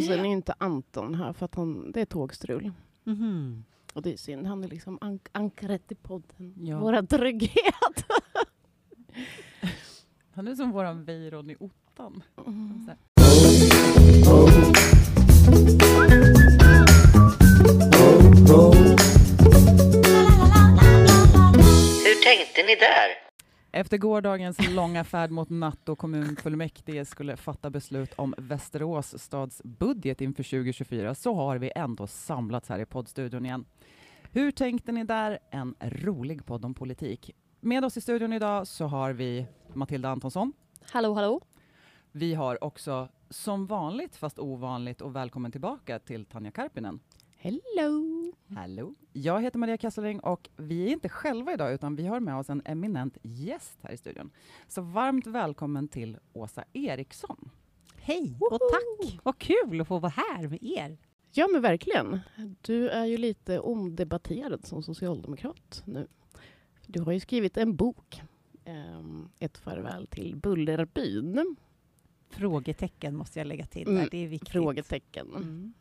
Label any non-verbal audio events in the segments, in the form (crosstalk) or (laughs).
Och sen är inte Anton här för att han, det är tågstrul. Mhm. Och det är synd, han är liksom ank ankaret i podden. Ja. Våra trygghet. (laughs) Han är som våran Weiron i ottan. Mm. Hur tänkte ni där? Efter gårdagens långa färd mot natt och kommunfullmäktige skulle fatta beslut om Västerås stads budget inför 2024 så har vi ändå samlats här i poddstudion igen. Hur tänkte ni där? En rolig podd om politik. Med oss i studion idag så har vi Matilda Antonsson. Hallå, hallå. Vi har också som vanligt, fast ovanligt och välkommen tillbaka till Tanja Karpinen. Hello! Hallå! Jag heter Maria Kesselring och vi är inte själva idag utan vi har med oss en eminent gäst här i studion. Så varmt välkommen till Åsa Eriksson. Hej och tack! Vad kul att få vara här med er. Ja, men verkligen. Du är ju lite omdebatterad som socialdemokrat nu. Du har ju skrivit en bok, ehm, Ett farväl till Bullerbyn. Frågetecken måste jag lägga till. Mm, Där. Det är viktigt. Frågetecken. Mm.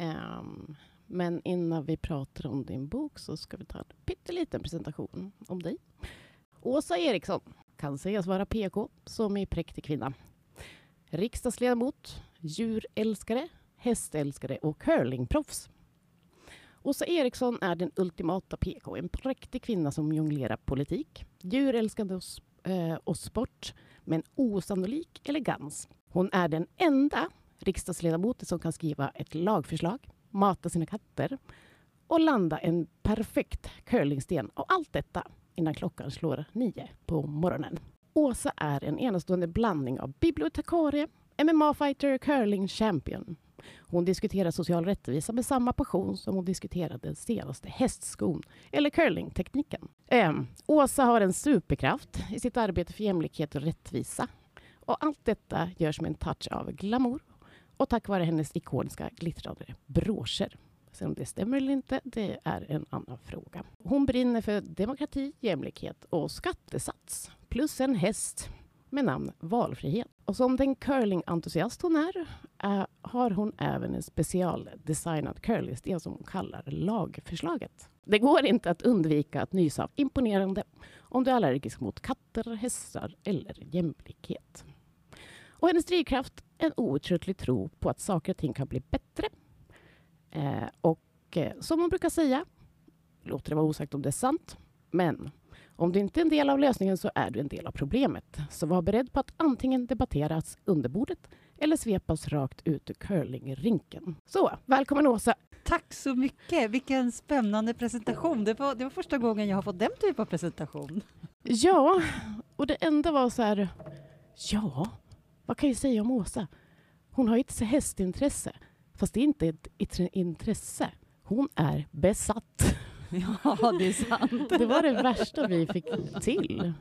Um, men innan vi pratar om din bok så ska vi ta en pytteliten presentation om dig. Åsa Eriksson kan sägas vara PK, som är präktig kvinna. Riksdagsledamot, djurälskare, hästälskare och curlingproffs. Åsa Eriksson är den ultimata PK, en präktig kvinna som jonglerar politik, djurälskande och, eh, och sport med en osannolik elegans. Hon är den enda riksdagsledamoten som kan skriva ett lagförslag, mata sina katter och landa en perfekt curlingsten och allt detta innan klockan slår nio på morgonen. Åsa är en enastående blandning av bibliotekarie, MMA-fighter, curling champion. Hon diskuterar social rättvisa med samma passion som hon diskuterade den senaste hästskon eller curlingtekniken. Ehm, Åsa har en superkraft i sitt arbete för jämlikhet och rättvisa. Och allt detta görs med en touch av glamour och tack vare hennes ikoniska glittrande broscher. Sen om det stämmer eller inte, det är en annan fråga. Hon brinner för demokrati, jämlikhet och skattesats. Plus en häst med namn Valfrihet. Och som den curlingentusiast hon är, äh, har hon även en specialdesignad curlingsten som hon kallar lagförslaget. Det går inte att undvika att nysa av imponerande om du är allergisk mot katter, hästar eller jämlikhet. Och hennes drivkraft en outtröttlig tro på att saker och ting kan bli bättre. Eh, och eh, som man brukar säga, låter det vara osagt om det är sant, men om du inte är en del av lösningen så är du en del av problemet. Så var beredd på att antingen debatteras under bordet eller svepas rakt ut ur curlingrinken. Så, välkommen Åsa! Tack så mycket. Vilken spännande presentation. Det var, det var första gången jag har fått den typen av presentation. Ja, och det enda var så här, ja, vad kan jag säga om Åsa? Hon har ett hästintresse, fast det är inte ett intresse. Hon är besatt. (laughs) Ja, det är sant. Det var det värsta vi fick till.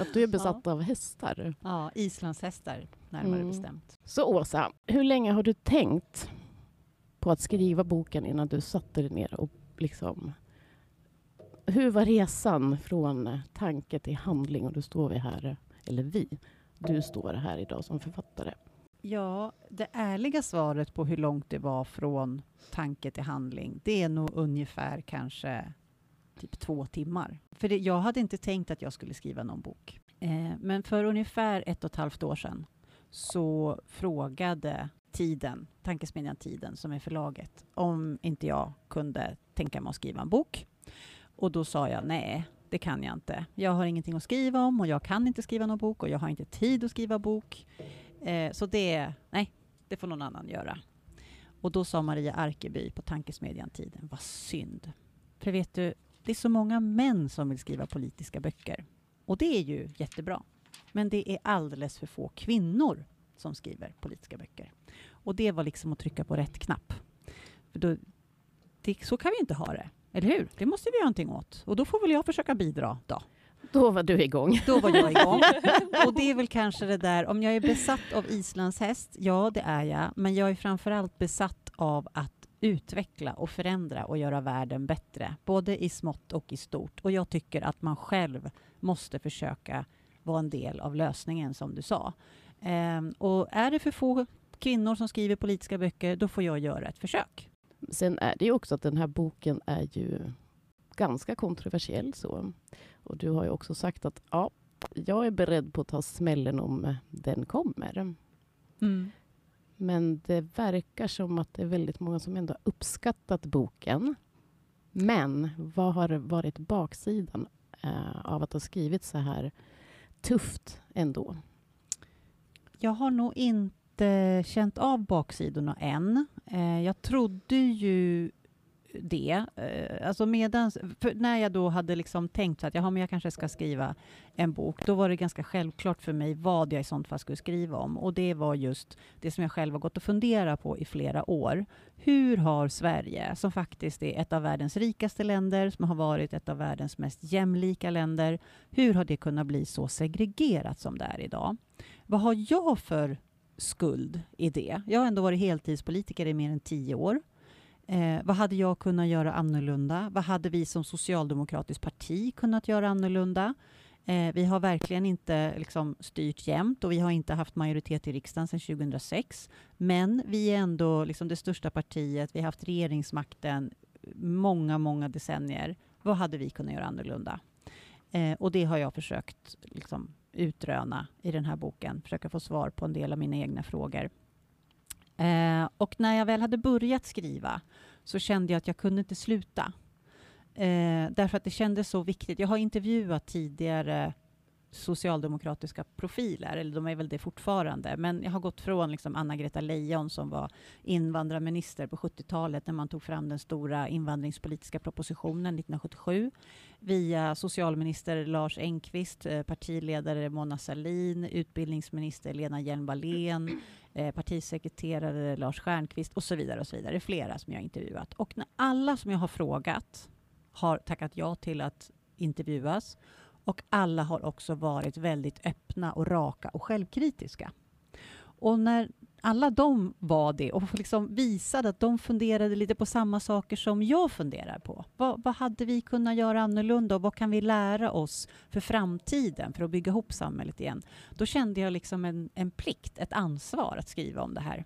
Att du är besatt av hästar. Ja, islandshästar närmare Mm. bestämt. Så Åsa, hur länge har du tänkt på att skriva boken innan du satte dig ner och liksom... Hur var resan från tanke till handling? Och då står vi här, eller vi, du står här idag som författare. Ja, det ärliga svaret på hur långt det var från tanke till handling, det är nog ungefär kanske typ två timmar. För det, jag hade inte tänkt att jag skulle skriva någon bok. Eh, men för ungefär ett och ett halvt år sedan så frågade Tiden, Tankesmedjan Tiden, som är förlaget, om inte jag kunde tänka mig att skriva en bok. Och då sa jag nej, det kan jag inte. Jag har ingenting att skriva om och jag kan inte skriva någon bok och jag har inte tid att skriva bok. Eh, så det, nej, det får någon annan göra. Och då sa Maria Arkeby på Tankesmedjan Tiden, vad synd. För vet du, det är så många män som vill skriva politiska böcker. Och det är ju jättebra. Men det är alldeles för få kvinnor som skriver politiska böcker. Och det var liksom att trycka på rätt knapp. För då, det, så kan vi inte ha det. Eller hur? Det måste vi göra någonting åt. Och då får väl jag försöka bidra då. Då var du igång. Då var jag igång. (laughs) Och det är väl kanske det där, om jag är besatt av islandshäst, ja det är jag, men jag är framförallt besatt av att utveckla och förändra och göra världen bättre, både i smått och i stort. Och jag tycker att man själv måste försöka vara en del av lösningen, som du sa. Ehm, och är det för få kvinnor som skriver politiska böcker, då får jag göra ett försök. Sen är det ju också att den här boken är ju ganska kontroversiell. så. Och du har ju också sagt att ja, jag är beredd på att ta smällen om den kommer. Men det verkar som att det är väldigt många som ändå har uppskattat boken. Men vad har varit baksidan eh, av att ha skrivit så här tufft ändå? Jag har nog inte känt av baksidorna än. Eh, jag trodde ju det. Eh, alltså medans, när jag då hade liksom tänkt att ja, men jag kanske ska skriva en bok, då var det ganska självklart för mig vad jag i sånt fall skulle skriva om. Och det var just det som jag själv har gått och funderat på i flera år. Hur har Sverige, som faktiskt är ett av världens rikaste länder, som har varit ett av världens mest jämlika länder, hur har det kunnat bli så segregerat som det är idag? Vad har jag för skuld i det? Jag har ändå varit heltidspolitiker i mer än tio år. Eh, vad hade jag kunnat göra annorlunda? Vad hade vi som socialdemokratiskt parti kunnat göra annorlunda? Eh, vi har verkligen inte liksom, styrt jämt och vi har inte haft majoritet i riksdagen sedan 2006. Men vi är ändå liksom, det största partiet. Vi har haft regeringsmakten många, många decennier. Vad hade vi kunnat göra annorlunda? Eh, och det har jag försökt liksom, utröna i den här boken. Försöka få svar på en del av mina egna frågor. Eh, och när jag väl hade börjat skriva så kände jag att jag kunde inte sluta. Eh, därför att det kändes så viktigt. Jag har intervjuat tidigare socialdemokratiska profiler, eller de är väl det fortfarande, men jag har gått från liksom Anna-Greta Leijon som var invandrarminister på 70-talet när man tog fram den stora invandringspolitiska propositionen 1977, via socialminister Lars Engqvist, eh, partiledare Mona Sahlin, utbildningsminister Lena Hjelm-Wallén, eh, partisekreterare Lars Stjernkvist och så vidare. och så vidare. Det är flera som jag har intervjuat. Och när alla som jag har frågat har tackat ja till att intervjuas och alla har också varit väldigt öppna och raka och självkritiska. Och när alla de var det och liksom visade att de funderade lite på samma saker som jag funderar på. Vad, vad hade vi kunnat göra annorlunda och vad kan vi lära oss för framtiden för att bygga ihop samhället igen? Då kände jag liksom en, en plikt, ett ansvar att skriva om det här.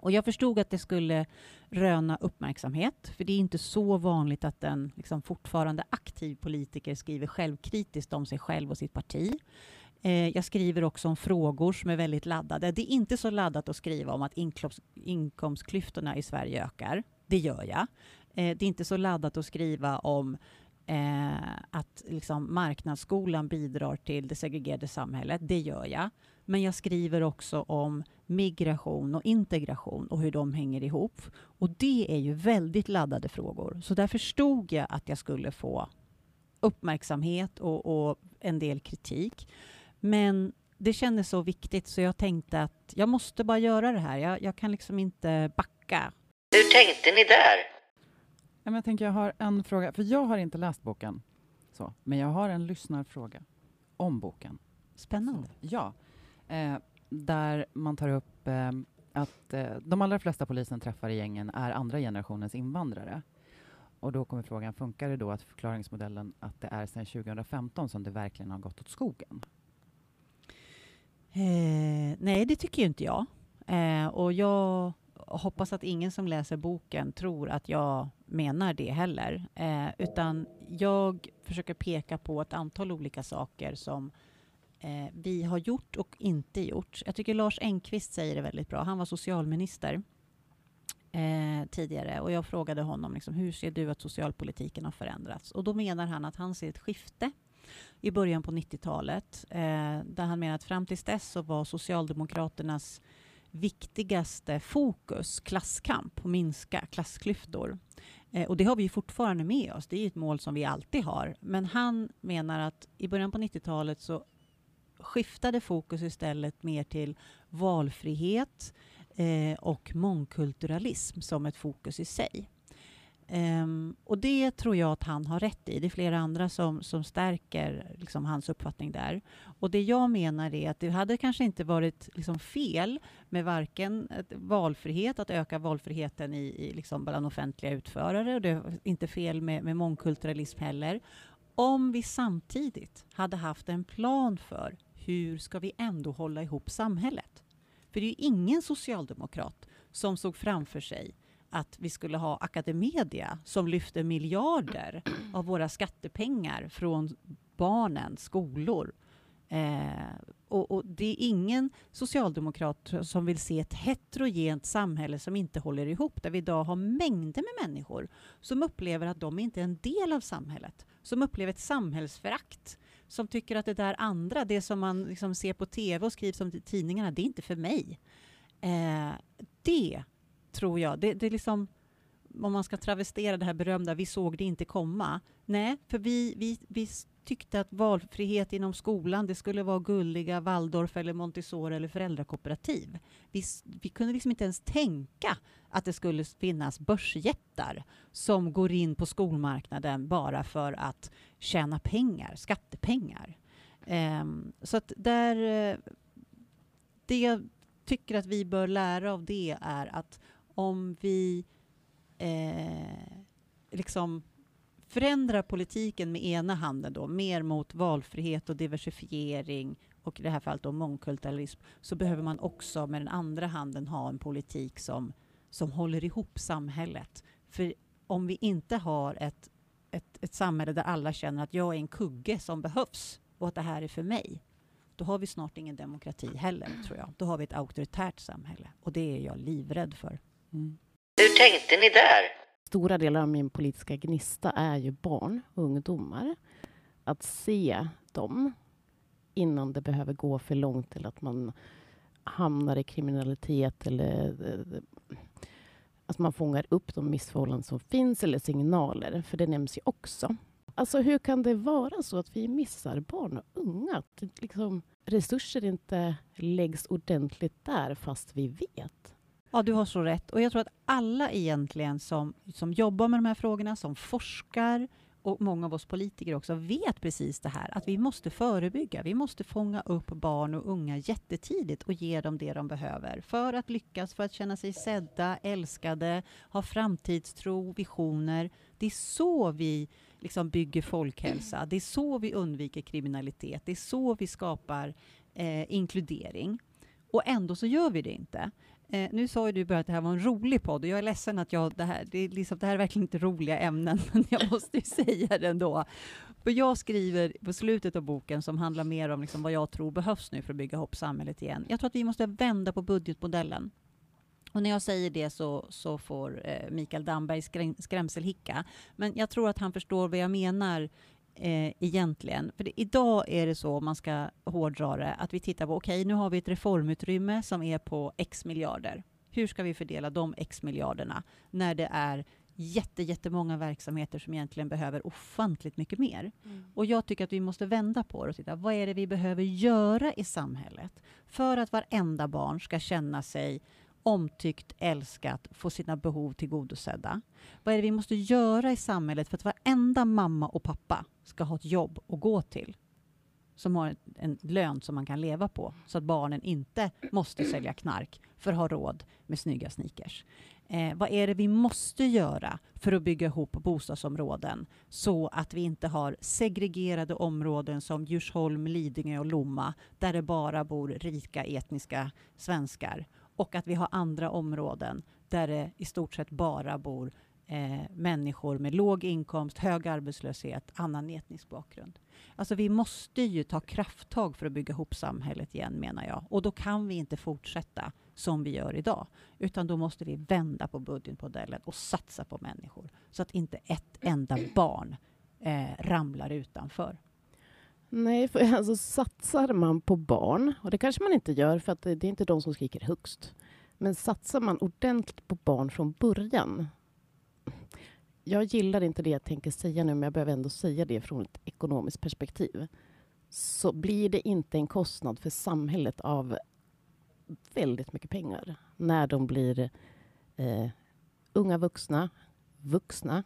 Och jag förstod att det skulle röna uppmärksamhet, för det är inte så vanligt att en liksom, fortfarande aktiv politiker skriver självkritiskt om sig själv och sitt parti. Eh, jag skriver också om frågor som är väldigt laddade. Det är inte så laddat att skriva om att inkomst, inkomstklyftorna i Sverige ökar. Det gör jag. Eh, det är inte så laddat att skriva om eh, att liksom, marknadsskolan bidrar till det segregerade samhället. Det gör jag. Men jag skriver också om migration och integration och hur de hänger ihop. Och det är ju väldigt laddade frågor. Så där förstod jag att jag skulle få uppmärksamhet och, och en del kritik. Men det kändes så viktigt så jag tänkte att jag måste bara göra det här. Jag, jag kan liksom inte backa. Hur tänkte ni där? Men jag tänker jag har en fråga, för jag har inte läst boken. Så, men jag har en lyssnarfråga om boken. Spännande. Ja, eh, där man tar upp eh, att eh, de allra flesta polisen träffar i gängen är andra generationens invandrare. Och då kommer frågan, funkar det då att förklaringsmodellen att det är sedan 2015 som det verkligen har gått åt skogen? Eh, nej, det tycker inte jag. Eh, och jag hoppas att ingen som läser boken tror att jag menar det heller. Eh, utan jag försöker peka på ett antal olika saker som eh, vi har gjort och inte gjort. Jag tycker Lars Engqvist säger det väldigt bra. Han var socialminister eh, tidigare och jag frågade honom liksom, hur ser du att socialpolitiken har förändrats? Och då menar han att han ser ett skifte i början på 90-talet eh, där han menar att fram tills dess så var Socialdemokraternas viktigaste fokus klasskamp och minska klassklyftor. Eh, och det har vi fortfarande med oss. Det är ett mål som vi alltid har. Men han menar att i början på 90-talet så skiftade fokus istället mer till valfrihet eh, och mångkulturalism som ett fokus i sig. Um, och det tror jag att han har rätt i. Det är flera andra som, som stärker liksom, hans uppfattning där. Och det jag menar är att det hade kanske inte varit liksom, fel med varken valfrihet, att öka valfriheten i, i, liksom, bland offentliga utförare, och det är inte fel med, med mångkulturalism heller, om vi samtidigt hade haft en plan för hur ska vi ändå hålla ihop samhället? För det är ju ingen socialdemokrat som såg framför sig att vi skulle ha Academedia som lyfter miljarder av våra skattepengar från barnens skolor. Eh, och, och, det är ingen socialdemokrat som vill se ett heterogent samhälle som inte håller ihop, där vi idag har mängder med människor som upplever att de inte är en del av samhället, som upplever ett samhällsförakt, som tycker att det där andra, det som man liksom ser på tv och skrivs om i tidningarna, det är inte för mig. Eh, det tror jag, det, det är liksom om man ska travestera det här berömda, vi såg det inte komma. Nej, för vi, vi, vi tyckte att valfrihet inom skolan, det skulle vara gulliga Waldorf eller Montessori eller föräldrakooperativ. Vi, vi kunde liksom inte ens tänka att det skulle finnas börsjättar som går in på skolmarknaden bara för att tjäna pengar, skattepengar. Um, så att där... Eh, det jag tycker att vi bör lära av det är att om vi eh, liksom förändrar politiken med ena handen då, mer mot valfrihet och diversifiering och i det här fallet då mångkulturalism, så behöver man också med den andra handen ha en politik som, som håller ihop samhället. För om vi inte har ett, ett, ett samhälle där alla känner att jag är en kugge som behövs och att det här är för mig, då har vi snart ingen demokrati heller, tror jag. Då har vi ett auktoritärt samhälle och det är jag livrädd för. Mm. Hur tänkte ni där? Stora delar av min politiska gnista är ju barn och ungdomar. Att se dem innan det behöver gå för långt eller att man hamnar i kriminalitet eller eh, att man fångar upp de missförhållanden som finns eller signaler, för det nämns ju också. Alltså hur kan det vara så att vi missar barn och unga? Att liksom, resurser inte läggs ordentligt där fast vi vet. Ja, du har så rätt. Och jag tror att alla egentligen som, som jobbar med de här frågorna, som forskar och många av oss politiker också vet precis det här, att vi måste förebygga. Vi måste fånga upp barn och unga jättetidigt och ge dem det de behöver för att lyckas, för att känna sig sedda, älskade, ha framtidstro, visioner. Det är så vi liksom bygger folkhälsa. Det är så vi undviker kriminalitet. Det är så vi skapar eh, inkludering. Och ändå så gör vi det inte. Eh, nu sa ju du bara att det här var en rolig podd och jag är ledsen att jag, det här, det är, liksom, det här är verkligen inte roliga ämnen, (laughs) men jag måste ju säga det ändå. För jag skriver på slutet av boken, som handlar mer om liksom vad jag tror behövs nu för att bygga ihop samhället igen. Jag tror att vi måste vända på budgetmodellen. Och när jag säger det så, så får eh, Mikael Damberg skräm, skrämselhicka. Men jag tror att han förstår vad jag menar eh, egentligen. För det, idag är det så, om man ska hårdra det, att vi tittar på, okej, okay, nu har vi ett reformutrymme som är på x miljarder. Hur ska vi fördela de x miljarderna när det är jätte, jättemånga verksamheter som egentligen behöver ofantligt mycket mer. Mm. Och jag tycker att vi måste vända på det och titta, vad är det vi behöver göra i samhället för att varenda barn ska känna sig omtyckt, älskat, få sina behov tillgodosedda. Vad är det vi måste göra i samhället för att varenda mamma och pappa ska ha ett jobb att gå till som har en lön som man kan leva på, så att barnen inte måste sälja knark för att ha råd med snygga sneakers. Eh, vad är det vi måste göra för att bygga ihop bostadsområden så att vi inte har segregerade områden som Djursholm, Lidingö och Lomma där det bara bor rika etniska svenskar och att vi har andra områden där det i stort sett bara bor eh, människor med låg inkomst, hög arbetslöshet, annan etnisk bakgrund. Alltså vi måste ju ta krafttag för att bygga ihop samhället igen, menar jag. Och då kan vi inte fortsätta som vi gör idag, utan då måste vi vända på budgetmodellen och satsa på människor, så att inte ett enda barn eh, ramlar utanför. Nej, för (laughs) alltså satsar man på barn, och det kanske man inte gör för att det, är inte de som skriker högst, men satsar man ordentligt på barn från början. Jag gillar inte det jag tänker säga nu, men jag behöver ändå säga det från ett ekonomiskt perspektiv. Så blir det inte en kostnad för samhället av väldigt mycket pengar när de blir eh, unga vuxna, vuxna,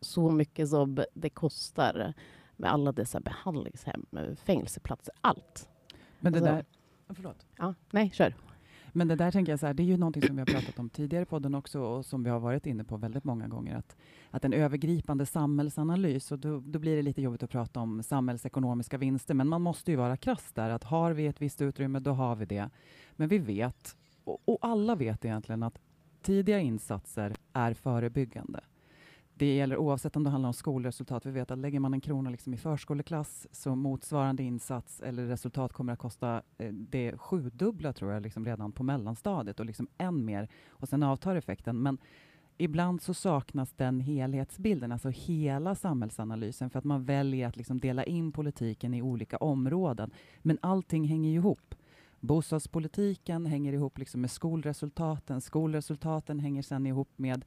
så mycket som det kostar med alla dessa behandlingshem, fängelseplatser, allt. Men det alltså, där... Förlåt. Ja, nej, kör. Men det där tänker jag så här, det är ju någonting som vi har pratat om tidigare i podden också och som vi har varit inne på väldigt många gånger. Att, att en övergripande samhällsanalys, och då, då blir det lite jobbigt att prata om samhällsekonomiska vinster, men man måste ju vara krass där. Att har vi ett visst utrymme, då har vi det. Men vi vet, och, och alla vet egentligen, att tidiga insatser är förebyggande. Det gäller oavsett om det handlar om skolresultat. Vi vet att lägger man en krona liksom i förskoleklass så motsvarande insats eller resultat kommer att kosta eh, det sjudubbla tror jag liksom redan på mellanstadiet och liksom än mer och sen avtar effekten. Men ibland så saknas den helhetsbilden, alltså hela samhällsanalysen för att man väljer att liksom dela in politiken i olika områden. Men allting hänger ju ihop. Bostadspolitiken hänger ihop liksom med skolresultaten. Skolresultaten hänger sen ihop med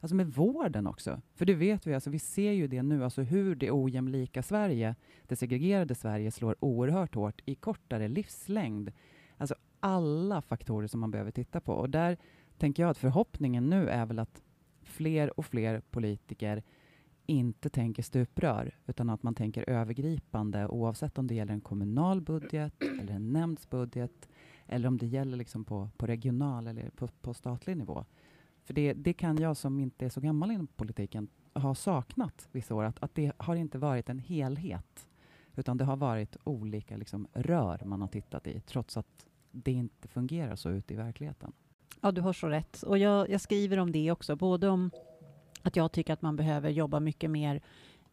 alltså med vården också. För det vet vi, alltså, vi ser ju det nu, alltså hur det ojämlika Sverige, det segregerade Sverige, slår oerhört hårt i kortare livslängd. Alltså alla faktorer som man behöver titta på. Och där tänker jag att förhoppningen nu är väl att fler och fler politiker inte tänker stuprör, utan att man tänker övergripande oavsett om det gäller en kommunal budget eller en nämndsbudget eller om det gäller liksom på, på regional eller på, på statlig nivå. För det, det kan jag som inte är så gammal inom politiken ha saknat vissa år, att, att det har inte varit en helhet, utan det har varit olika liksom, rör man har tittat i, trots att det inte fungerar så ute i verkligheten. Ja, du har så rätt. Och jag, jag skriver om det också, både om att jag tycker att man behöver jobba mycket mer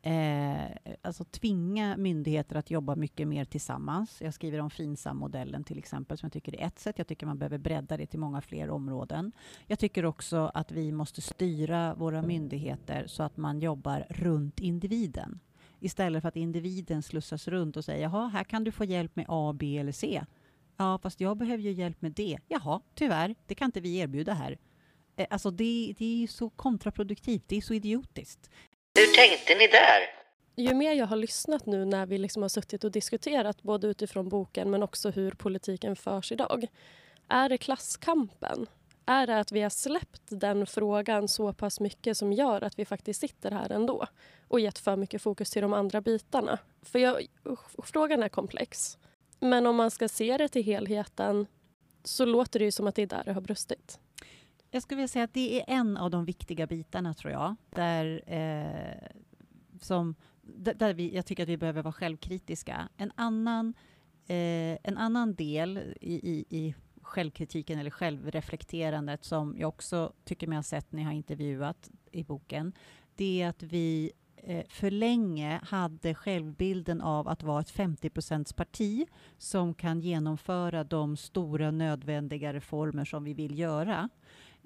eh, alltså tvinga myndigheter att jobba mycket mer tillsammans. Jag skriver om FINSAM-modellen till exempel, som jag tycker är ett sätt. Jag tycker man behöver bredda det till många fler områden. Jag tycker också att vi måste styra våra myndigheter så att man jobbar runt individen. Istället för att individen slussas runt och säger jaha, här kan du få hjälp med A, B eller C. Ja, fast jag behöver ju hjälp med det. Jaha, tyvärr, det kan inte vi erbjuda här. Eh, alltså det, det är så kontraproduktivt, det är så idiotiskt. Hur tänkte ni där? Ju mer jag har lyssnat nu när vi liksom har suttit och diskuterat både utifrån boken men också hur politiken förs idag. Är det klasskampen? Är det att vi har släppt den frågan så pass mycket som gör att vi faktiskt sitter här ändå och gett för mycket fokus till de andra bitarna? För jag, frågan är komplex. Men om man ska se det till helheten så låter det ju som att det är där det har brustit. Jag skulle vilja säga att det är en av de viktiga bitarna, tror jag, där, eh, som, där vi, jag tycker att vi behöver vara självkritiska. En annan, eh, en annan del i, i, i självkritiken eller självreflekterandet som jag också tycker mig ha sett när jag har intervjuat i boken, det är att vi eh, för länge hade självbilden av att vara ett 50 parti som kan genomföra de stora nödvändiga reformer som vi vill göra.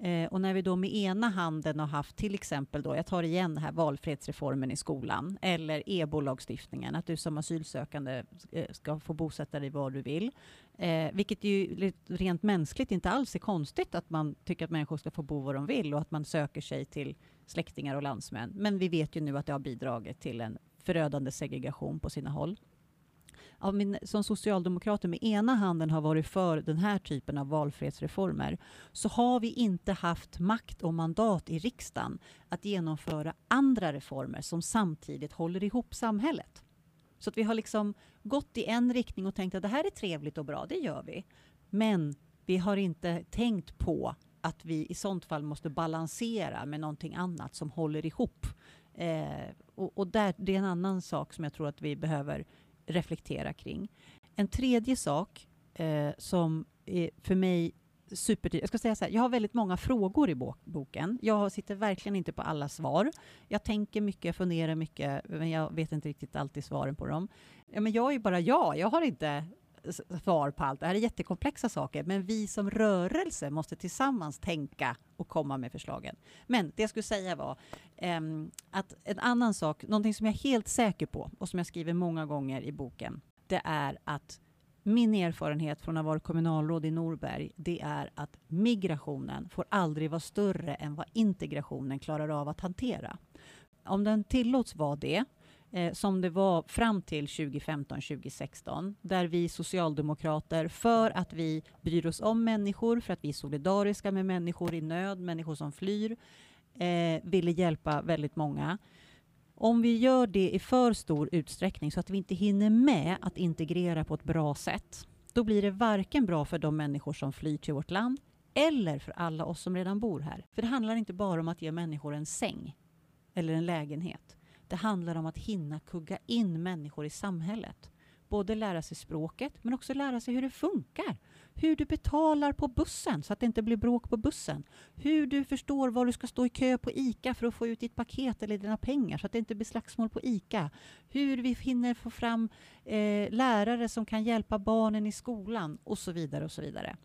Eh, och när vi då med ena handen har haft till exempel då, jag tar igen det här valfrihetsreformen i skolan eller EBO-lagstiftningen, att du som asylsökande eh, ska få bosätta dig var du vill. Eh, vilket ju rent mänskligt inte alls är konstigt att man tycker att människor ska få bo var de vill och att man söker sig till släktingar och landsmän. Men vi vet ju nu att det har bidragit till en förödande segregation på sina håll av min, som socialdemokrater med ena handen har varit för den här typen av valfrihetsreformer så har vi inte haft makt och mandat i riksdagen att genomföra andra reformer som samtidigt håller ihop samhället. Så att vi har liksom gått i en riktning och tänkt att det här är trevligt och bra, det gör vi. Men vi har inte tänkt på att vi i sånt fall måste balansera med någonting annat som håller ihop. Eh, och, och där, det är en annan sak som jag tror att vi behöver reflektera kring. En tredje sak eh, som är för mig supertydligt. Jag ska säga så här, jag har väldigt många frågor i boken. Jag sitter verkligen inte på alla svar. Jag tänker mycket, funderar mycket, men jag vet inte riktigt alltid svaren på dem. Ja, men jag är bara jag. Jag har inte svar på allt. Det här är jättekomplexa saker, men vi som rörelse måste tillsammans tänka och komma med förslagen. Men det jag skulle säga var um, att en annan sak, någonting som jag är helt säker på och som jag skriver många gånger i boken, det är att min erfarenhet från att ha varit kommunalråd i Norberg, det är att migrationen får aldrig vara större än vad integrationen klarar av att hantera. Om den tillåts vara det, eh, som det var fram till 2015-2016, där vi socialdemokrater, för att vi bryr oss om människor, för att vi är solidariska med människor i nöd, människor som flyr, eh, ville hjälpa väldigt många. Om vi gör det i för stor utsträckning så att vi inte hinner med att integrera på ett bra sätt, då blir det varken bra för de människor som flyr till vårt land eller för alla oss som redan bor här. För det handlar inte bara om att ge människor en säng eller en lägenhet. Det handlar om att hinna kugga in människor i samhället. Både lära sig språket, men också lära sig hur det funkar. Hur du betalar på bussen så att det inte blir bråk på bussen. Hur du förstår var du ska stå i kö på ICA för att få ut ditt paket eller dina pengar så att det inte blir slagsmål på ICA. Hur vi hinner få fram eh, lärare som kan hjälpa barnen i skolan och så vidare och så vidare.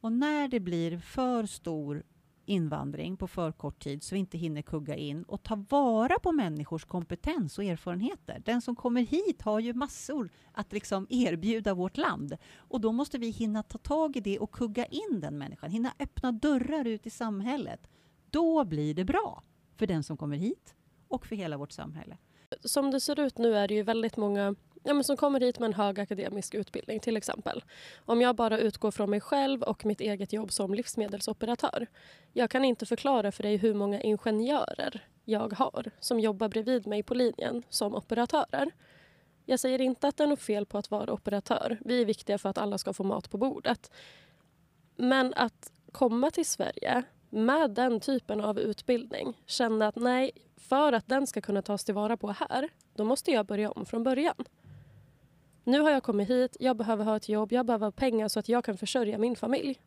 Och när det blir för stor invandring på för kort tid så vi inte hinner kugga in och ta vara på människors kompetens och erfarenheter. Den som kommer hit har ju massor att liksom erbjuda vårt land och då måste vi hinna ta tag i det och kugga in den människan, hinna öppna dörrar ut i samhället. Då blir det bra för den som kommer hit och för hela vårt samhälle. Som det ser ut nu är det ju väldigt många ja, men som kommer hit med en hög akademisk utbildning till exempel. Om jag bara utgår från mig själv och mitt eget jobb som livsmedelsoperatör. Jag kan inte förklara för dig hur många ingenjörer jag har som jobbar bredvid mig på linjen som operatörer. Jag säger inte att det är något fel på att vara operatör. Vi är viktiga för att alla ska få mat på bordet. Men att komma till Sverige med den typen av utbildning känna att nej, för att den ska kunna tas tillvara på här, då måste jag börja om från början. Nu har jag kommit hit, jag behöver ha ett jobb, jag behöver ha pengar så att jag kan försörja min familj.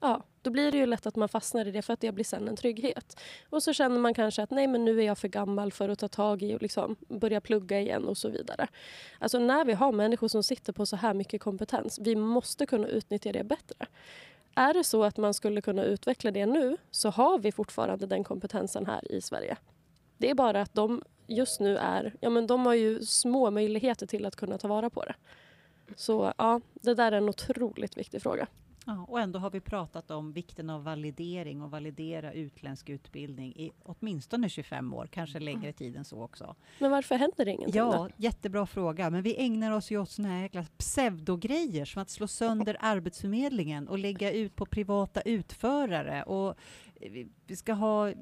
Ja, då blir det ju lätt att man fastnar i det för att det blir sen en trygghet. Och så känner man kanske att nej men nu är jag för gammal för att ta tag i och liksom börja plugga igen och så vidare. Alltså när vi har människor som sitter på så här mycket kompetens, vi måste kunna utnyttja det bättre. Är det så att man skulle kunna utveckla det nu så har vi fortfarande den kompetensen här i Sverige. Det är bara att de just nu är, ja men de har ju små möjligheter till att kunna ta vara på det. Så ja, det där är en otroligt viktig fråga. Ja, och ändå har vi pratat om vikten av validering och validera utländsk utbildning i åtminstone 25 år, kanske längre tid än så också. Men varför händer det ingenting Ja, då? jättebra fråga. Men vi ägnar oss ju åt såna här pseudogrejer som att slå sönder Arbetsförmedlingen och lägga ut på privata utförare. Och vi ska ha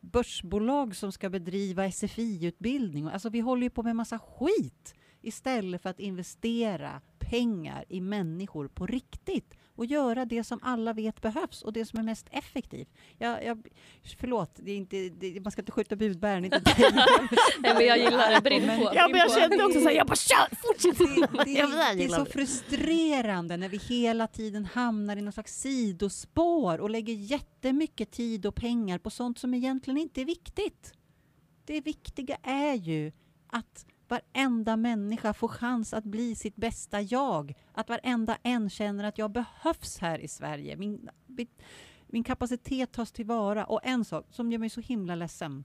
börsbolag som ska bedriva SFI-utbildning. Alltså vi håller ju på med massa skit istället för att investera pengar i människor på riktigt och göra det som alla vet behövs och det som är mest effektivt. Jag, jag, förlåt, det är inte, det, man ska inte skjuta budbäraren. Inte (laughs) Nej, men jag gillar det. Brinn på. Ja, men jag kände också så här, jag bara kör, fortsätt! Det, det, (laughs) det, gillar är så det. frustrerande när vi hela tiden hamnar i någon slags sidospår och lägger jättemycket tid och pengar på sånt som egentligen inte är viktigt. Det viktiga är ju att varenda människa får chans att bli sitt bästa jag. Att varenda en känner att jag behövs här i Sverige. Min, min, kapacitet tas tillvara. Och en sak som gör mig så himla ledsen.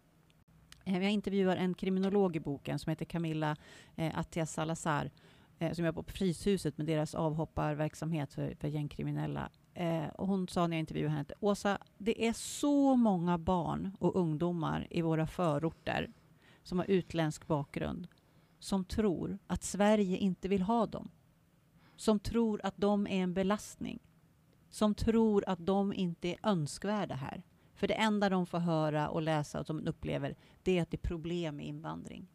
Eh, jag intervjuar en kriminolog i boken som heter Camilla eh, Attias Salazar eh, som jobbar på Fryshuset med deras avhopparverksamhet för, för gängkriminella. Eh, och hon sa när jag intervjuade henne att Åsa, det är så många barn och ungdomar i våra förorter som har utländsk bakgrund som tror att Sverige inte vill ha dem. Som tror att de är en belastning. Som tror att de inte är önskvärda här. För det enda de får höra och läsa och som de upplever det är att det är problem med invandring.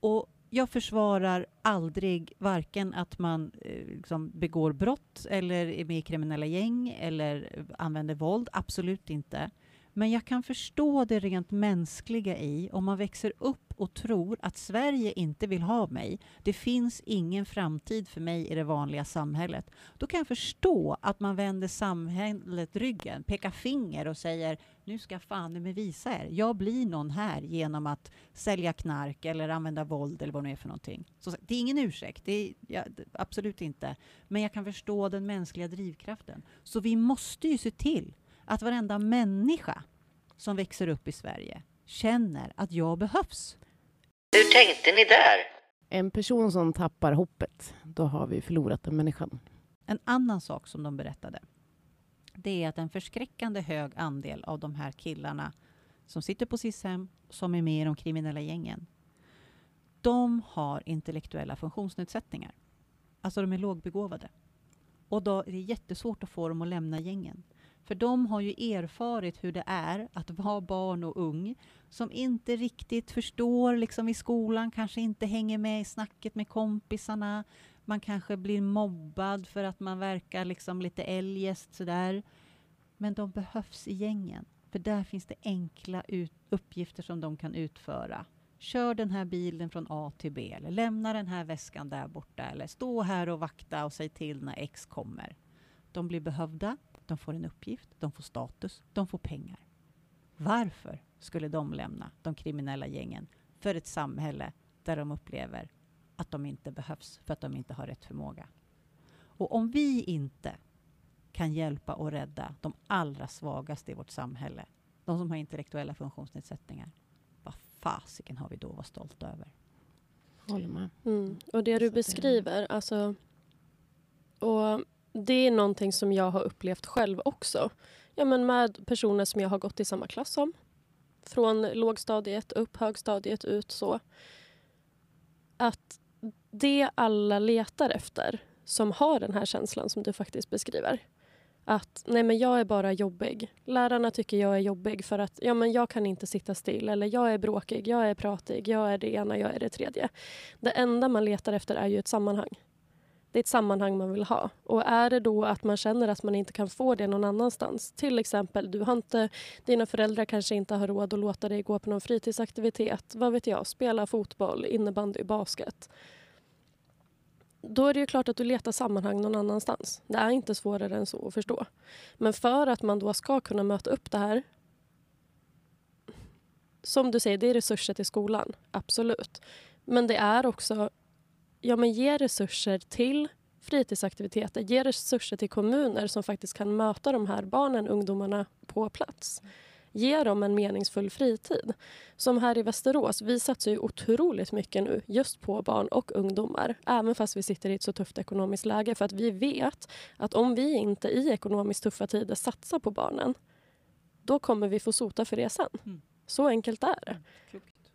Och jag försvarar aldrig varken att man eh, liksom begår brott eller är med i kriminella gäng eller använder våld. Absolut inte. Men jag kan förstå det rent mänskliga i om man växer upp och tror att Sverige inte vill ha mig. Det finns ingen framtid för mig i det vanliga samhället. Då kan jag förstå att man vänder samhället ryggen, pekar finger och säger nu ska fan med visa er. Jag blir någon här genom att sälja knark eller använda våld eller vad det är för någonting. Så det är ingen ursäkt, det är, ja, absolut inte. Men jag kan förstå den mänskliga drivkraften. Så vi måste ju se till att varenda människa som växer upp i Sverige känner att jag behövs. Hur tänkte ni där? En person som tappar hoppet, då har vi förlorat den människan. En annan sak som de berättade, det är att en förskräckande hög andel av de här killarna som sitter på SIS-hem, som är med i de kriminella gängen, de har intellektuella funktionsnedsättningar. Alltså de är lågbegåvade. Och då är det jättesvårt att få dem att lämna gängen. För de har ju erfarit hur det är att vara barn och ung som inte riktigt förstår liksom i skolan, kanske inte hänger med i snacket med kompisarna, Man kanske blir mobbad för att man verkar liksom lite eljest sådär. Men de behövs i gängen. För där finns det enkla ut- uppgifter som de kan utföra. Kör den här bilen från A till B eller lämna den här väskan där borta eller stå här och vakta och säg till när X kommer. De blir behövda, de får en uppgift, de får status, de får pengar. Varför skulle de lämna de kriminella gängen för ett samhälle där de upplever att de inte behövs för att de inte har rätt förmåga? Och om vi inte kan hjälpa och rädda de allra svagaste i vårt samhälle, de som har intellektuella funktionsnedsättningar, vad fasiken har vi då att vara stolta över? Håller med. Mm. Och det du beskriver, alltså... Och det är någonting som jag har upplevt själv också. Ja, men med personer som jag har gått i samma klass som. Från lågstadiet upp, högstadiet ut så. Att det alla letar efter, som har den här känslan som du faktiskt beskriver. Att nej men jag är bara jobbig. Lärarna tycker jag är jobbig för att ja men jag kan inte sitta still. Eller jag är bråkig, jag är pratig, jag är det ena, jag är det tredje. Det enda man letar efter är ju ett sammanhang. Det är ett sammanhang man vill ha. Och är det då att man känner att man inte kan få det någon annanstans. Till exempel, du har inte, dina föräldrar kanske inte har råd att låta dig gå på någon fritidsaktivitet. Vad vet jag, spela fotboll, innebandy, basket. Då är det ju klart att du letar sammanhang någon annanstans. Det är inte svårare än så att förstå. Men för att man då ska kunna möta upp det här som du säger, det är resurser till skolan. Absolut. Men det är också ja, men ge resurser till fritidsaktiviteter. Ge resurser till kommuner som faktiskt kan möta de här barnen, ungdomarna på plats. Ge dem en meningsfull fritid. Som här i Västerås, vi satsar ju otroligt mycket nu just på barn och ungdomar. Även fast vi sitter i ett så tufft ekonomiskt läge. För att vi vet att om vi inte i ekonomiskt tuffa tider satsar på barnen, då kommer vi få sota för det sen. Mm. Så enkelt är det. Klokt.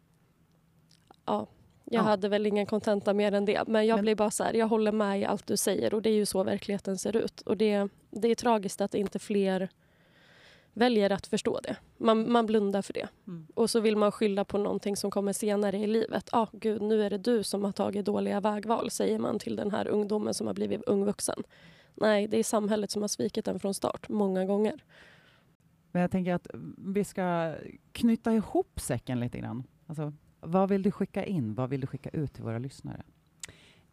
Jag Ja. hade väl ingen kontenta mer än det. Men jag Men- blir bara så här, jag håller med i allt du säger och det är ju så verkligheten ser ut. Och det, det är tragiskt att inte fler väljer att förstå det. Man, man blundar för det. Mm. Och så vill man skylla på någonting som kommer senare i livet. Ah, gud, nu är det du som har tagit dåliga vägval, säger man till den här ungdomen som har blivit ung vuxen. Nej, det är samhället som har svikit den från start, många gånger. Men jag tänker att vi ska knyta ihop säcken lite grann. Alltså, vad vill du skicka in? Vad vill du skicka ut till våra lyssnare?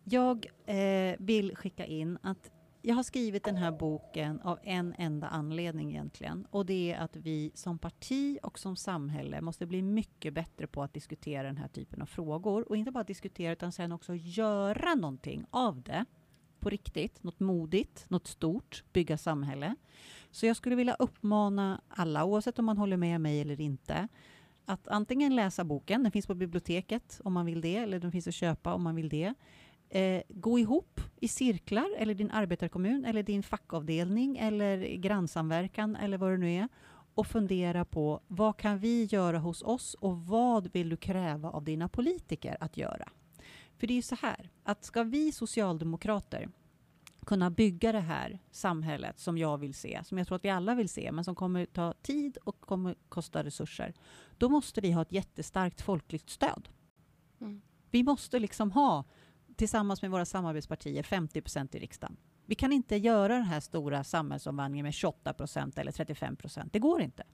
Jag eh, vill skicka in att jag har skrivit den här boken av en enda anledning egentligen. Och det är att vi som parti och som samhälle måste bli mycket bättre på att diskutera den här typen av frågor. Och inte bara diskutera utan sen också göra någonting av det. På riktigt, något modigt, något stort, bygga samhälle. Så jag skulle vilja uppmana alla, oavsett om man håller med mig eller inte, att antingen läsa boken, den finns på biblioteket om man vill det, eller den finns att köpa om man vill det. Eh, gå ihop i cirklar, eller din arbetarkommun, eller din fackavdelning, eller grannsamverkan, eller vad det nu är, och fundera på vad kan vi göra hos oss och vad vill du kräva av dina politiker att göra? För det är ju så här, att ska vi socialdemokrater kunna bygga det här samhället som jag vill se, som jag tror att vi alla vill se, men som kommer ta tid och kommer kosta resurser, då måste vi ha ett jättestarkt folkligt stöd. Mm. Vi måste liksom ha, tillsammans med våra samarbetspartier, 50 procent i riksdagen. Vi kan inte göra den här stora samhällsomvandlingen med 28 procent eller 35 procent. Det går inte.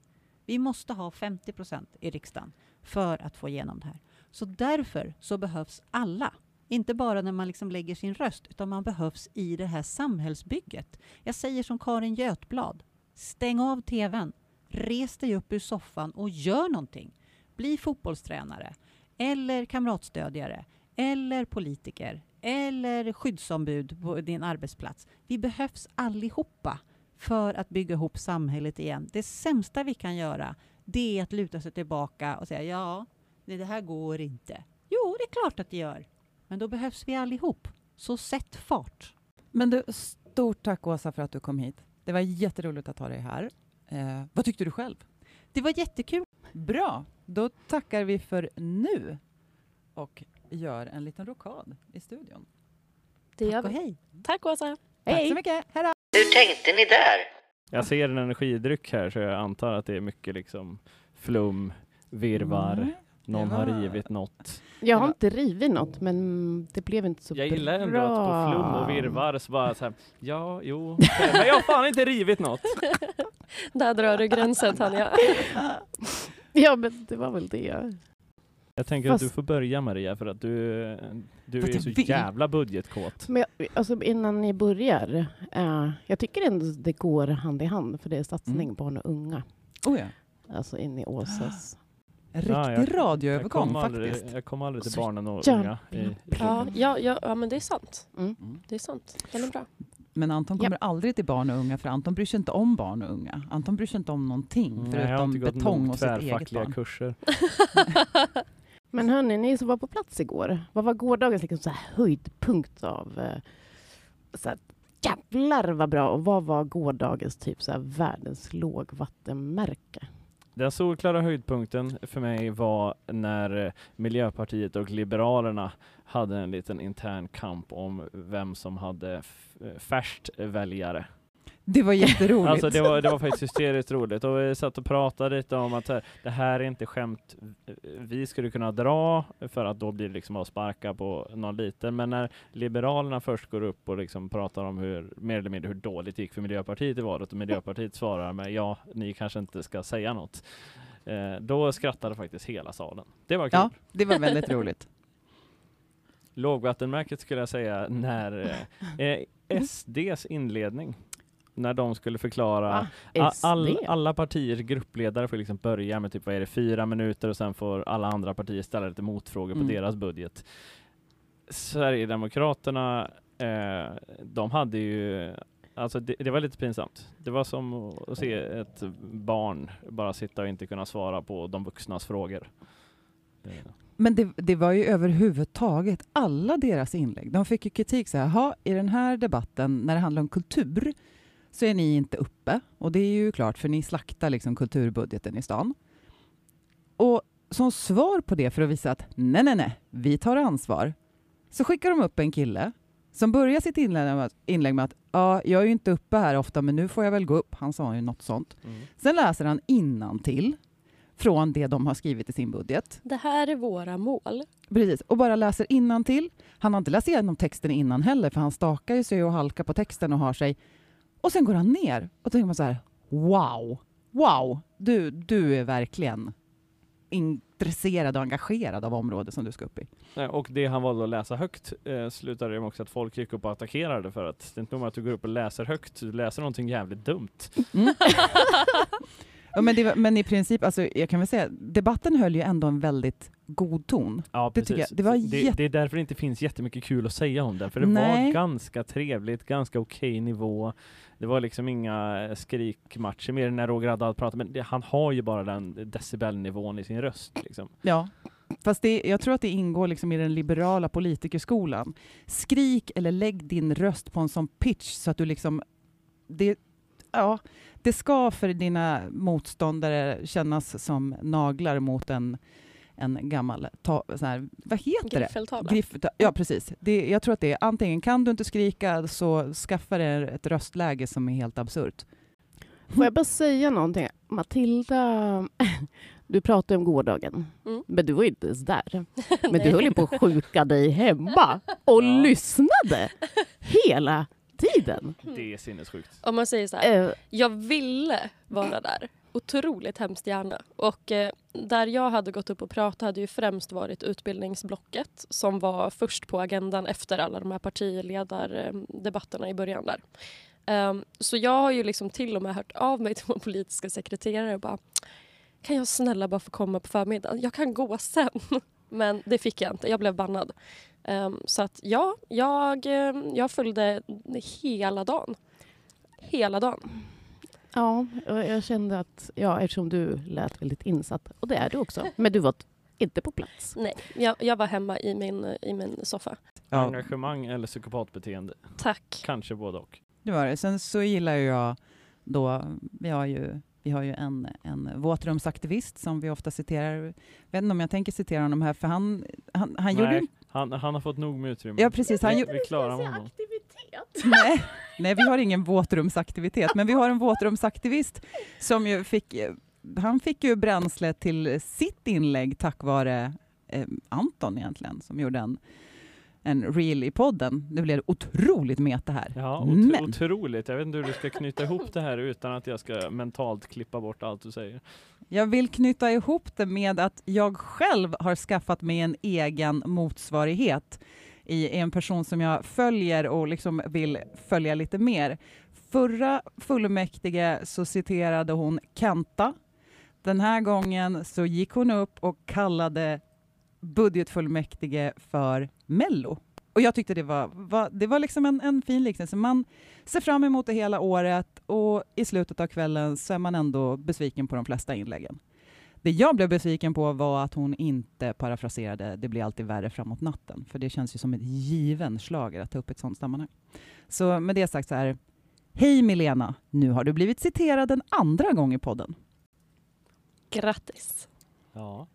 Vi måste ha 50 procent i riksdagen för att få igenom det här. Så därför så behövs alla. Inte bara när man liksom lägger sin röst, utan man behövs i det här samhällsbygget. Jag säger som Karin Götblad. Stäng av tvn. Res dig upp ur soffan och gör någonting. Bli fotbollstränare, eller kamratstödjare, eller politiker, eller skyddsombud på din arbetsplats. Vi behövs allihopa för att bygga ihop samhället igen. Det sämsta vi kan göra, det är att luta sig tillbaka och säga ja, nej, det här går inte. Jo, det är klart att det gör. Men då behövs vi allihop. Så sätt fart. Men du, stort tack Åsa för att du kom hit. Det var jätteroligt att ha dig här. Eh, vad tyckte du själv? Det var jättekul. Bra, då tackar vi för nu och gör en liten rokad i studion. Det gör Tack och vi. hej. Tack Åsa! Tack så mycket, hej då! Hur tänkte ni där? Jag ser en energidryck här så jag antar att det är mycket liksom flum, virvar. Mm. Någon Det har rivit något. Jag har inte rivit något, men det blev inte så Jag bra. gillar ändå att på flum och virvar så bara så här, ja, jo, (laughs) men jag har fan inte rivit något. (laughs) Där drar du gränsen Tanja. (laughs) Ja, men det var väl det. Jag tänker Fast- att du får börja Maria för att du, du är jag så vill. jävla budgetkåt. Men jag, alltså innan ni börjar, eh, jag tycker ändå det går hand i hand, för det är satsning Mm. barn och unga. Oh ja. Alltså in i Åsas. En riktig Ja, jag- Jag radioövergång kom aldrig, faktiskt. jag kom aldrig till barnen och unga. I, i Ja, ja, ja, ja, men det är sant. Mm. Mm. Det är sant. Den är bra. Men Anton kommer aldrig till barn och unga för Anton bryr sig inte om barn och unga. Anton bryr sig inte om någonting Nej, jag har förutom inte gått betong och sitt eget barn. kurser. (laughs) Men hörni, ni som var på plats igår, vad var gårdagens liksom så här höjdpunkt av eh, så här, jävlar vad bra och vad var gårdagens typ så här, världens lågvattenmärke? Den solklara höjdpunkten för mig var när Miljöpartiet och Liberalerna hade en liten intern kamp om vem som hade färst väljare. Det var jätteroligt. Alltså det var, det var faktiskt hysteriskt roligt och vi satt och pratade lite om att här, det här är inte skämt vi skulle kunna dra för att då blir det liksom att sparka på någon liten. Men när Liberalerna först går upp och liksom pratar om hur, mer eller mindre hur dåligt det gick för Miljöpartiet i valet och Miljöpartiet svarar med ja, ni kanske inte ska säga något. Eh, då skrattade faktiskt hela salen. Det var kul. Ja, det var väldigt roligt. Lågvattenmärket skulle jag säga när eh, eh, SDs inledning. När de skulle förklara Va? A- SD? All, alla partiers gruppledare får liksom börja med typ, vad är det, fyra minuter och sen får alla andra partier ställa lite motfrågor Mm. på deras budget. Sverigedemokraterna, eh, de hade ju Alltså det, det var lite pinsamt. Det var som att se ett barn bara sitta och inte kunna svara på de vuxnas frågor. Men det, det var ju överhuvudtaget alla deras inlägg. De fick ju kritik så här, "Jaha, i den här debatten när det handlar om kultur så är ni inte uppe. Och det är ju klart, för ni slaktar liksom kulturbudgeten i stan. Och som svar på det, för att visa att nej, nej, nej, vi tar ansvar, så skickar de upp en kille som börjar sitt inlägg med, inlägg med att ja, jag är ju inte uppe här ofta, men nu får jag väl gå upp. Han sa ju något sånt. Mm. Sen läser han innantill från det de har skrivit i sin budget. Det här är våra mål. Precis, och bara läser innantill. Han har inte läst igenom texten innan heller, för han stakar ju sig och halkar på texten och har sig. Och sen går han ner och då tänker man så här, wow, wow, du, du är verkligen intresserad och engagerad av området som du ska upp i. Nej, Och det han valde att läsa högt eh, slutade med också att folk gick upp och attackerade för att det är inte nog med att du går upp och läser högt, du läser någonting jävligt dumt. Mm. (laughs) ja, men, det, men i princip, alltså, jag kan väl säga, debatten höll ju ändå en väldigt god ton. Ja, Det precis. jag- det var det, jätte- det är därför det inte finns jättemycket kul att säga om den, för det Nej. var ganska trevligt, ganska okej nivå. Det var liksom inga eh, skrikmatcher, mer när Roger Haddad pratade, men det, han har ju bara den decibelnivån i sin röst. Liksom. Ja, fast det, jag tror att det ingår liksom i den liberala politikerskolan. Skrik eller lägg din röst på en sån pitch så att du liksom... Det, ja, det ska för dina motståndare kännas som naglar mot en, en gammal... Ta, så här, vad heter det? Griffeltavla. Griff, ja, precis. Det, jag tror att det är antingen kan du inte skrika så skaffa dig ett röstläge som är helt absurt. Får jag bara säga någonting? Matilda, (laughs) du pratade om gårdagen, Mm. men du var ju inte ens där. (laughs) Men du höll ju på att sjuka dig hemma och Ja. lyssnade hela tiden. Det är sinnessjukt. Om man säger så här, Eh, jag ville vara där. Otroligt hemskt gärna. Och eh, där jag hade gått upp och pratat hade ju främst varit utbildningsblocket som var först på agendan efter alla de här partiledardebatterna i början där. Ehm, så jag har ju liksom till och med hört av mig (laughs) till vår politiska sekreterare och bara kan jag snälla bara få komma på förmiddagen? Jag kan gå sen. (laughs) Men det fick jag inte. Jag blev bannad. Ehm, så att ja, jag, eh, jag följde hela dagen. Hela dagen. ja, och jag kände att, ja, eftersom du lät väldigt insatt, och det är du också, men du var inte på plats. (laughs) Nej, jag, jag var hemma i min, i min soffa. Ja, Engagemang eller psykopatbeteende, Tack. kanske både och. det var det. Sen så gillar jag då, vi har ju, vi har ju en, en våtrumsaktivist som vi ofta citerar. Jag vet inte om jag tänker citera honom här, för han, han, han gjorde Nej, ju... han, han har fått nog med utrymme. Ja, precis. Han, vi, ju- vi klarar honom. aktivitet. (laughs) nej, nej, vi har ingen våtrumsaktivitet, men vi har en våtrumsaktivist som ju fick han fick ju bränsle till sitt inlägg tack vare eh, Anton egentligen, som gjorde en, en reel i podden. Det blev otroligt meta här. Ja, ot Men- otroligt. Jag vet inte hur du ska knyta ihop det här utan att jag ska mentalt klippa bort allt du säger. Jag vill knyta ihop det med att jag själv har skaffat mig en egen motsvarighet i en person som jag följer och liksom vill följa lite mer. Förra fullmäktige så citerade hon Kenta. Den här gången så gick hon upp och kallade budgetfullmäktige för Mello. Och jag tyckte det var, var, det var liksom en, en fin liknelse. Man ser fram emot det hela året och i slutet av kvällen så är man ändå besviken på de flesta inläggen. Det jag blev besviken på var att hon inte parafraserade “det blir alltid värre framåt natten”, för det känns ju som ett given slager att ta upp ett sånt sammanhang. Så med det sagt så här, Hej Milena, nu har du blivit citerad en andra gång i podden. Grattis! Ja.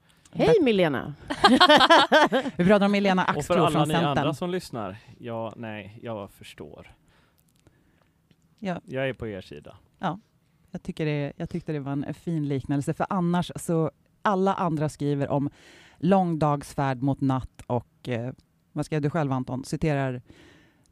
Hej Milena! (laughs) Vi pratar om Milena Och för alla från ni andra Centern. som lyssnar, ja, nej, jag förstår. Ja. Jag är på er sida. Jag, tycker det, jag tyckte det var en fin liknelse, för annars så alla andra skriver om lång dagsfärd mot natt och eh, vad skrev du själv Anton? Citerar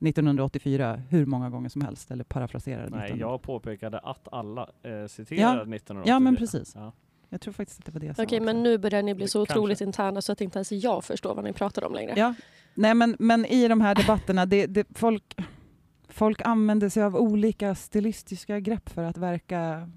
1984 hur många gånger som helst eller parafraserar Nej, 1984. jag påpekade att alla eh, citerar 1984. ja, men precis. Ja. Jag tror faktiskt att det var det jag sa Okej, men nu börjar ni bli så kanske. otroligt interna så att inte ens jag förstår vad ni pratar om längre. Ja, nej men, men i de här debatterna, det, det, folk, folk använder sig av olika stilistiska grepp för att verka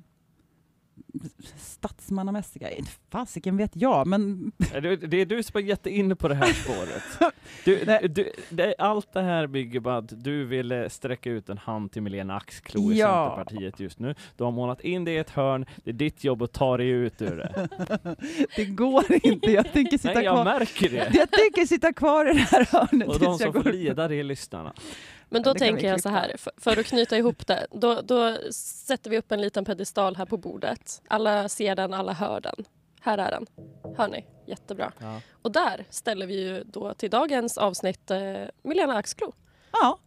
statsmannamässiga. Fasiken vet jag, men Det, är du som har gett in på det här spåret. (laughs) Du, du, det, allt det här bygger på att du ville sträcka ut en hand till Milena Axklo i Ja. Centerpartiet just nu. Du har målat in det i ett hörn, det är ditt jobb att ta dig ut ur det. (laughs) det går inte. Jag tänker sitta Nej, jag kvar. märker det. Jag tänker sitta kvar i det här hörnet Och de som jag får lida det är lyssnarna. Men då Det tänker jag så här, för, för att knyta ihop det, då, då sätter vi upp en liten pedestal här på bordet. Alla ser den, alla hör den. Här är den. Hör ni? Jättebra. Ja. Och där ställer vi ju då till dagens avsnitt eh, Milena Axklo. Ja,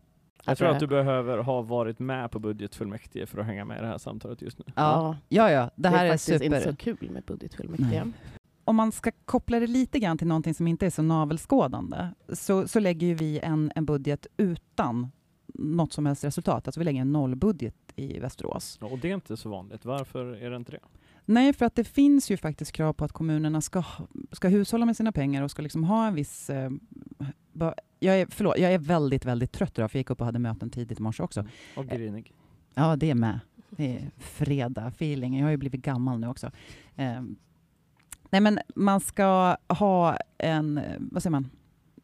Jag tror att du behöver ha varit med på budgetfullmäktige för att hänga med i det här samtalet just nu. ja, ja, ja. Det här är, faktiskt super. inte så kul med budgetfullmäktige. Nej. Om man ska koppla det lite grann till någonting som inte är så navelskådande, så, så lägger vi en, en budget utan något som helst resultat. Alltså vi lägger en nollbudget i Västerås. Och det är inte så vanligt. Varför är det inte det? Nej, för att det finns ju faktiskt krav på att kommunerna ska, ska hushålla med sina pengar och ska liksom ha en viss... Eh, ba- jag, är, förlåt, jag är väldigt, väldigt trött idag, för jag gick upp och hade möten tidigt i morse också. Och grinig. Ja, det är med. Det är fredag-feeling. Jag har ju blivit gammal nu också. Eh, nej, men man ska ha en... Vad säger man?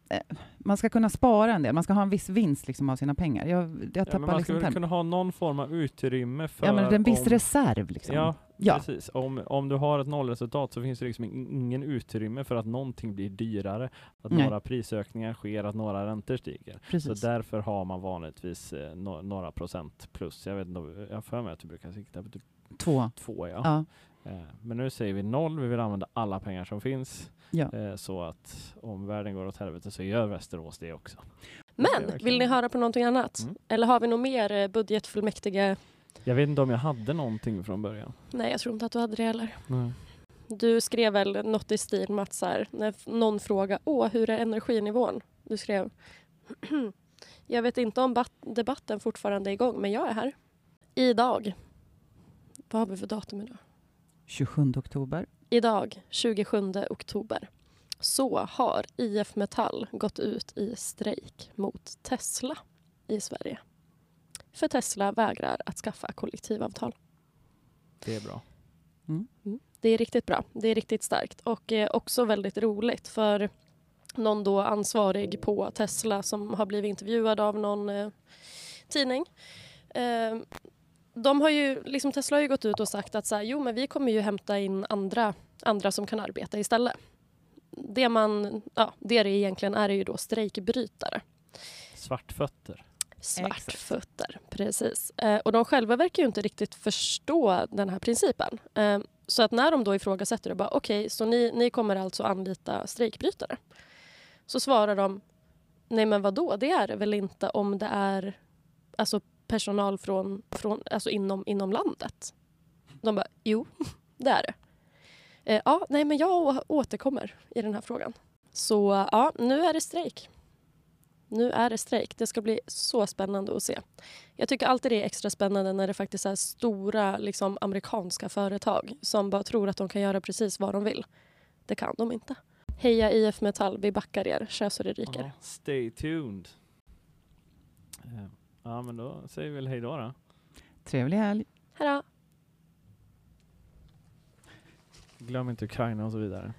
Eh, man ska kunna spara en del. Man ska ha en viss vinst liksom, av sina pengar. Jag, jag Ja, tappar man ska liksom väl term. kunna ha någon form av utrymme för... Ja, men en viss om, reserv. Liksom. Ja, Ja. precis. Om, om du har ett nollresultat så finns det liksom in- ingen utrymme för att någonting blir dyrare, att Nej. några prisökningar sker, att några räntor stiger. Precis. Så därför har man vanligtvis eh, no några procent plus. Jag vet inte, jag för mig att du brukar sikta på typ Två. två. Ja. Ja. Eh, men nu säger vi noll, vi vill använda alla pengar som finns. Ja. Eh, så att om världen går åt helvete så gör Västerås det också. Det Men verkligen- vill ni höra på någonting annat? Mm. Eller har vi något mer eh, budgetfullmäktige? Jag vet inte om jag hade någonting från början. Nej, jag tror inte att du hade det heller. Nej. Du skrev väl något i stil med att så här, när någon frågar Åh, hur är energinivån? Du skrev (clears throat) Jag vet inte om bat- debatten fortfarande är igång, men jag är här. Idag. Vad har vi för datum idag? 27 oktober. Idag, 27 oktober, så har IF Metall gått ut i strejk mot Tesla i Sverige. För Tesla vägrar att skaffa kollektivavtal. Det är bra. Det är riktigt bra. Det är riktigt starkt och eh, också väldigt roligt för någon då ansvarig på Tesla som har blivit intervjuad av någon eh, tidning. Eh, de har ju, liksom Tesla har ju gått ut och sagt att så här, jo, men vi kommer ju hämta in andra, andra som kan arbeta istället. Det, man, ja, det det egentligen är är ju då strejkbrytare. Svartfötter. Svartfötter, precis. Eh, och de själva verkar ju inte riktigt förstå den här principen. Eh, så att när de då ifrågasätter det, bara okej, så ni, ni kommer alltså anlita strejkbrytare? Så svarar de, nej men vad då? det är det väl inte om det är alltså personal från, från, alltså inom, inom landet? De bara, jo, (laughs) Det är det. Eh, ja, nej, men jag återkommer i den här frågan. Så ja, nu är det strejk. Nu är det strejk. Det ska bli så spännande att se. Jag tycker alltid det är extra spännande när det faktiskt är stora liksom, amerikanska företag som bara tror att de kan göra precis vad de vill. Det kan de inte. Heja IF Metall, vi backar er. Kör så det ryker. Ja, stay tuned. Eh, Ja, men då säger vi väl hej då. då. Trevlig helg. Hejdå! Glöm inte Ukraina och så vidare.